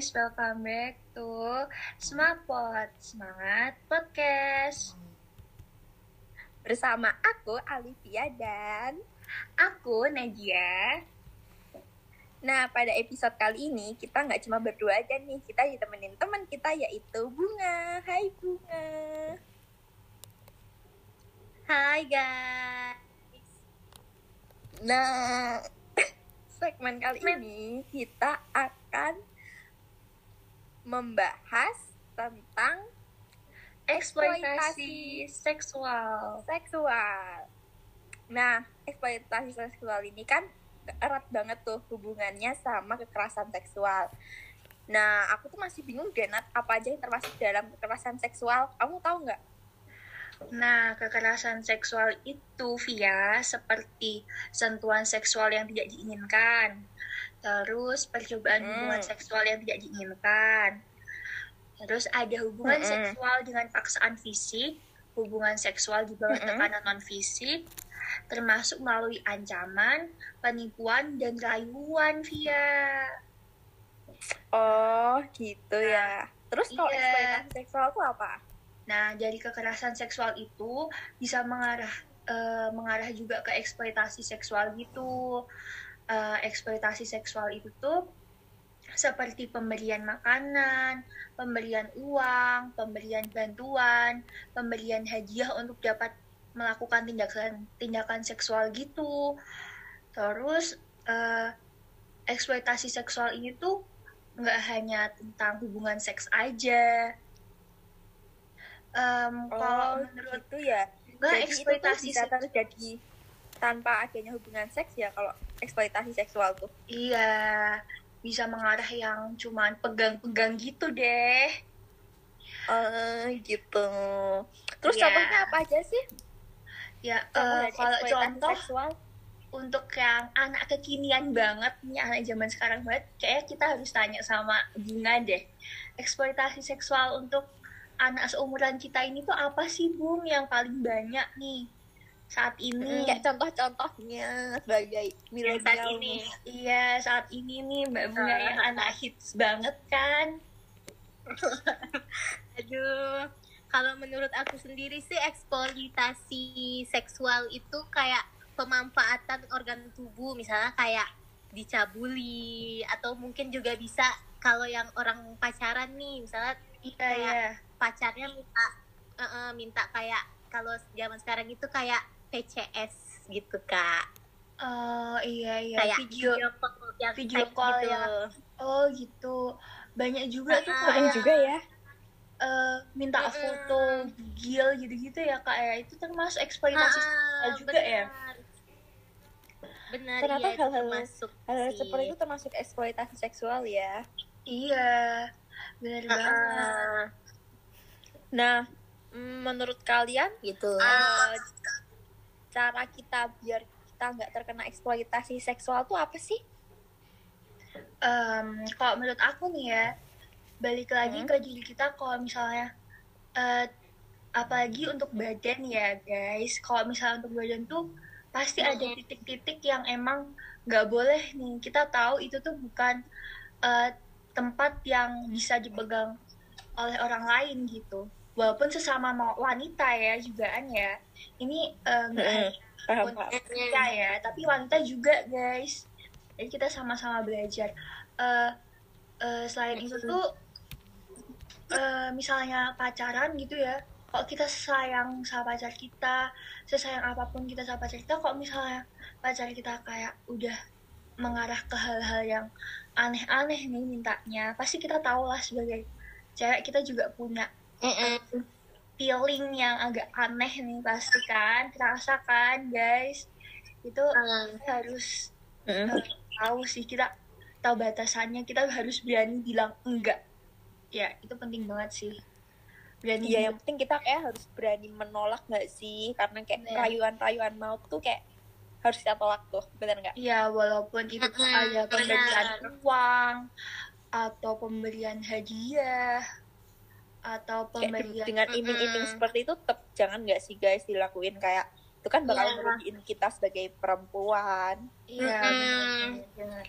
guys, welcome back to Smapot Semangat Podcast. Bersama aku Alivia dan Aku Nadia. Nah pada episode kali ini kita nggak cuma berdua aja nih. Kita ditemenin teman kita yaitu Bunga. Hai Bunga. Hai guys. Nah segmen kali ini kita akan membahas tentang Eksploitasi seksual seksual. Nah, eksploitasi seksual ini kan erat banget tuh hubungannya sama kekerasan seksual. Nah, aku tuh masih bingung deh, Nat, apa aja yang termasuk dalam kekerasan seksual. Kamu tahu nggak? Nah, kekerasan seksual itu via seperti sentuhan seksual yang tidak diinginkan, terus percobaan Hmm. hubungan seksual yang tidak diinginkan, terus ada hubungan Mm-mm. seksual dengan paksaan fisik, hubungan seksual di bawah Mm-mm. tekanan non fisik, termasuk melalui ancaman, penipuan dan rayuan via. Oh, gitu ya. Terus kalau iya. eksploitasi seksual itu apa? Nah, dari kekerasan seksual itu bisa mengarah eh, mengarah juga ke eksploitasi seksual gitu. Eh, eksploitasi seksual itu tuh seperti pemberian makanan, pemberian uang, pemberian bantuan, pemberian hadiah untuk dapat melakukan tindakan tindakan seksual gitu. Terus eh, eksploitasi seksual ini tuh nggak hanya tentang hubungan seks aja. Em, kalau menurut gitu ya. nggak Jadi itu eksploitasi bisa terjadi tanpa adanya hubungan seks ya kalau eksploitasi seksual tuh. iya bisa mengarah yang cuman pegang-pegang gitu deh. Eh, gitu. Terus Iya. contohnya apa aja sih? Ya dari kalau contoh seksual? untuk yang anak kekinian banget nih anak zaman sekarang banget kayak kita harus tanya sama Bunga deh eksploitasi seksual untuk anak seumuran kita ini tuh apa sih Bung yang paling banyak nih saat ini. Kayak contoh-contohnya sebagai saat milenial ini. nih. iya saat ini nih Mbak Bunga yang anak hits banget kan. Aduh, kalau menurut aku sendiri sih eksploitasi seksual itu kayak pemanfaatan organ tubuh, misalnya kayak dicabuli atau mungkin juga bisa kalau yang orang pacaran nih, misalnya iya Kayak- iya. pacarnya minta eh, eh, minta kayak kalau zaman sekarang itu kayak PCS gitu kak, oh iya iya kayak video call yang video fake call gitu. ya. oh gitu banyak juga tuh Ah, kayak Keren juga ya. eh, minta Mm-mm. foto gil gitu-gitu ya kak ya itu termasuk eksploitasi Ah, seksual juga ya benar. Benar, Ternyata itu hal-hal- termasuk Hal-hal seperti itu termasuk eksploitasi seksual ya. iya benar Ah, banget ah, Nah, mm, menurut kalian gitu. eh, cara kita biar kita nggak terkena eksploitasi seksual tuh apa sih? Em, kalau menurut aku nih ya balik lagi Hmm. ke diri kita kalau misalnya eh, apalagi untuk badan ya guys kalau misalnya untuk badan tuh pasti ada Hmm. titik-titik yang emang nggak boleh nih kita tahu itu tuh bukan eh, tempat yang bisa dipegang oleh orang lain gitu walaupun sesama mau wanita ya jugaan ya ini eh, nggak Paham, untuk paham. pria ya tapi wanita juga guys. Jadi kita sama-sama belajar. Eh eh, selain itu tuh eh, misalnya pacaran gitu ya kalau kita sayang sama pacar kita sesayang apa pun kita sama pacar kita kok misalnya pacar kita kayak udah mengarah ke hal-hal yang aneh-aneh nih mintanya pasti kita tahu lah sebagai cewek kita juga punya feeling yang agak aneh nih pasti kan terasa kan guys. Itu kita harus eh, tahu sih kita tahu batasannya kita harus berani bilang enggak. Ya itu penting banget sih. Berani Iya, yang penting kita kayak harus berani menolak nggak sih? Karena kayak rayuan-rayuan mau tuh kayak harus kita tolak tuh, bener nggak? Iya, walaupun itu tuh Mm-mm, ada pemberian benar. uang atau pemberian hadiah atau Kayak pemberian dengan iming-iming Mm-mm. seperti itu tetap jangan nggak sih guys dilakuin kayak itu kan bakal Iya. merugiin kita sebagai perempuan. iya benar, benar.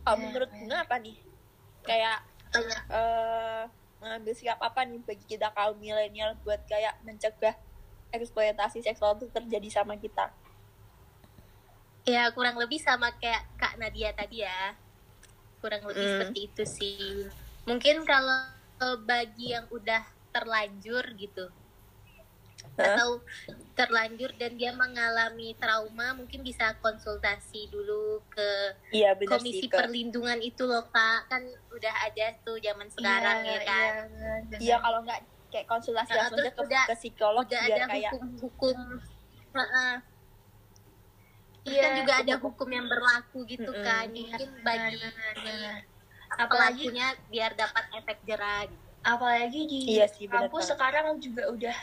kalau Iya, menurut. Bunga apa nih kayak eh mengambil sikap apa nih bagi kita kaum milenial buat kayak mencegah eksploitasi seksual itu terjadi sama kita ya kurang lebih sama kayak kak Nadia tadi ya kurang lebih Mm. seperti itu sih mungkin kalau bagi yang udah terlanjur gitu. Hah? atau terlanjur dan dia mengalami trauma mungkin bisa konsultasi dulu ke iya benar komisi sih perlindungan itu loh kak. Kan udah ada tuh zaman sekarang Iya, ya kan? iya, iya kalau nggak kayak konsultasi Nah, langsung ke, udah- ke psikolog udah biar ada kayak hukum-hukum. Terus Iya, kan juga ada hukum yang berlaku gitu kan Iya, mungkin benar, bagi. Apalagi pelakunya biar dapat efek jerah gitu. apalagi di Iya sih, benar kampus banget. sekarang juga udah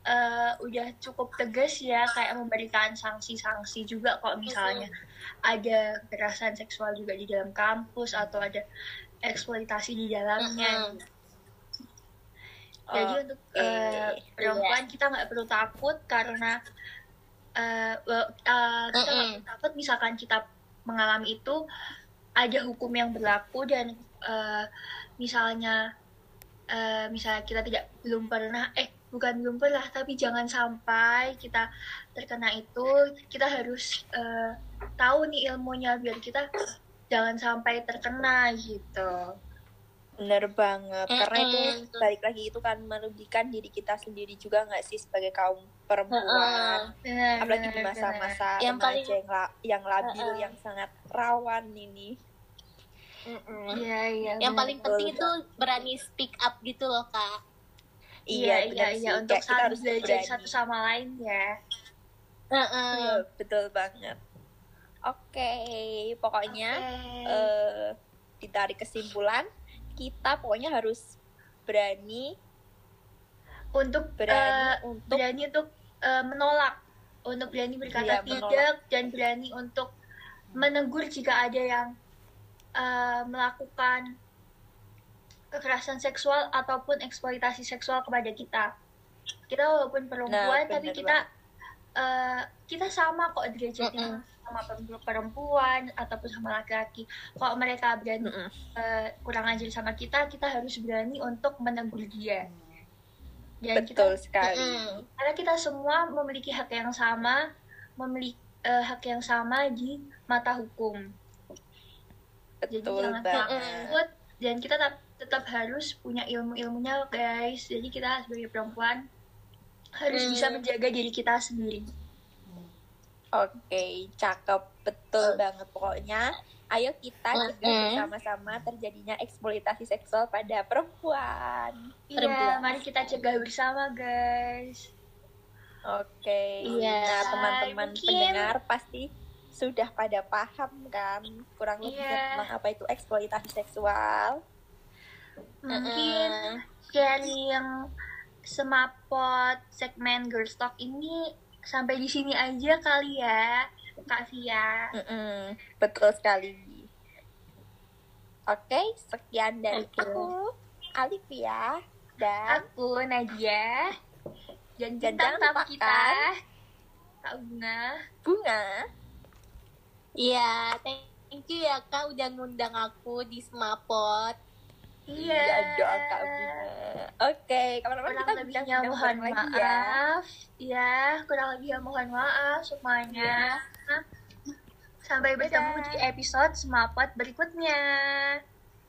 eh, udah cukup tegas ya kayak memberikan sanksi-sanksi juga kok misalnya ada kekerasan seksual juga di dalam kampus atau ada eksploitasi di dalamnya. Mm-mm. Jadi untuk eh, Iya. perempuan kita nggak perlu takut karena eh, well, eh, kita nggak perlu takut misalkan kita mengalami itu ada hukum yang berlaku dan eh, misalnya eh, misalnya kita tidak belum pernah eh bukan belum pernah tapi jangan sampai kita terkena itu kita harus eh, tahu nih ilmunya biar kita jangan sampai terkena gitu. Bener banget karena itu balik lagi itu kan merugikan diri kita sendiri juga nggak sih sebagai kaum perempuan Benar, apalagi di masa-masa Yang paling- yang, la- yang labil Heeh. yang sangat rawan ini Mm-mm. Iya, iya. Yang paling penting itu berani speak up gitu loh kak. iya iya iya sih. untuk kita saling harus belajar berani. satu sama lain ya Heeh. Iya, betul banget oke pokoknya Oke. eh, ditarik kesimpulan kita pokoknya harus berani untuk berani eh, untuk berani untuk eh, menolak untuk berani berkata Iya, tidak menolak. dan berani untuk menegur jika ada yang eh, melakukan kekerasan seksual ataupun eksploitasi seksual kepada kita kita walaupun perempuan Nah, tapi kita eh, kita sama kok derajatnya Mm-mm. Sama perempuan ataupun sama laki-laki kalau mereka berani Mm-mm. eh, kurang ajar sama kita, kita harus berani untuk menegur dia. Dan betul kita, sekali Mm-mm. karena kita semua memiliki hak yang sama, memiliki eh, hak yang sama di mata hukum. Jadi betul jangan banget takut dan kita tetap, tetap harus punya ilmu-ilmunya, guys. Jadi kita sebagai perempuan harus Hmm. bisa menjaga diri kita sendiri. Oke, cakep. Betul banget pokoknya. Ayo kita cegah bersama-sama terjadinya eksploitasi seksual pada perempuan. Iya, Perempuan. mari kita cegah bersama, guys. Oke. Iya. Nah, teman-teman Mungkin- pendengar pasti sudah pada paham kan kurang lebih Iya. tentang apa itu eksploitasi seksual. Mungkin sharing semapot segmen Girls Talk ini sampai di sini aja kali ya, Kak Via. Mm-mm, betul sekali. Oke, sekian dari Oke. aku, Alivia dan Aku Nadia dan jangan tamu kita Kak Bunga. Bunga. Iya, thank you ya kak udah ngundang aku di Smapot. Iya. Iya dong Kak Bunga. Oke, kapan-kapan Kurang kita lebihnya bincang-bincang mohon lagi ya. maaf. Ya, kurang lebihnya mohon maaf semuanya. Sampai bertemu di episode semapot berikutnya.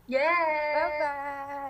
Yeay.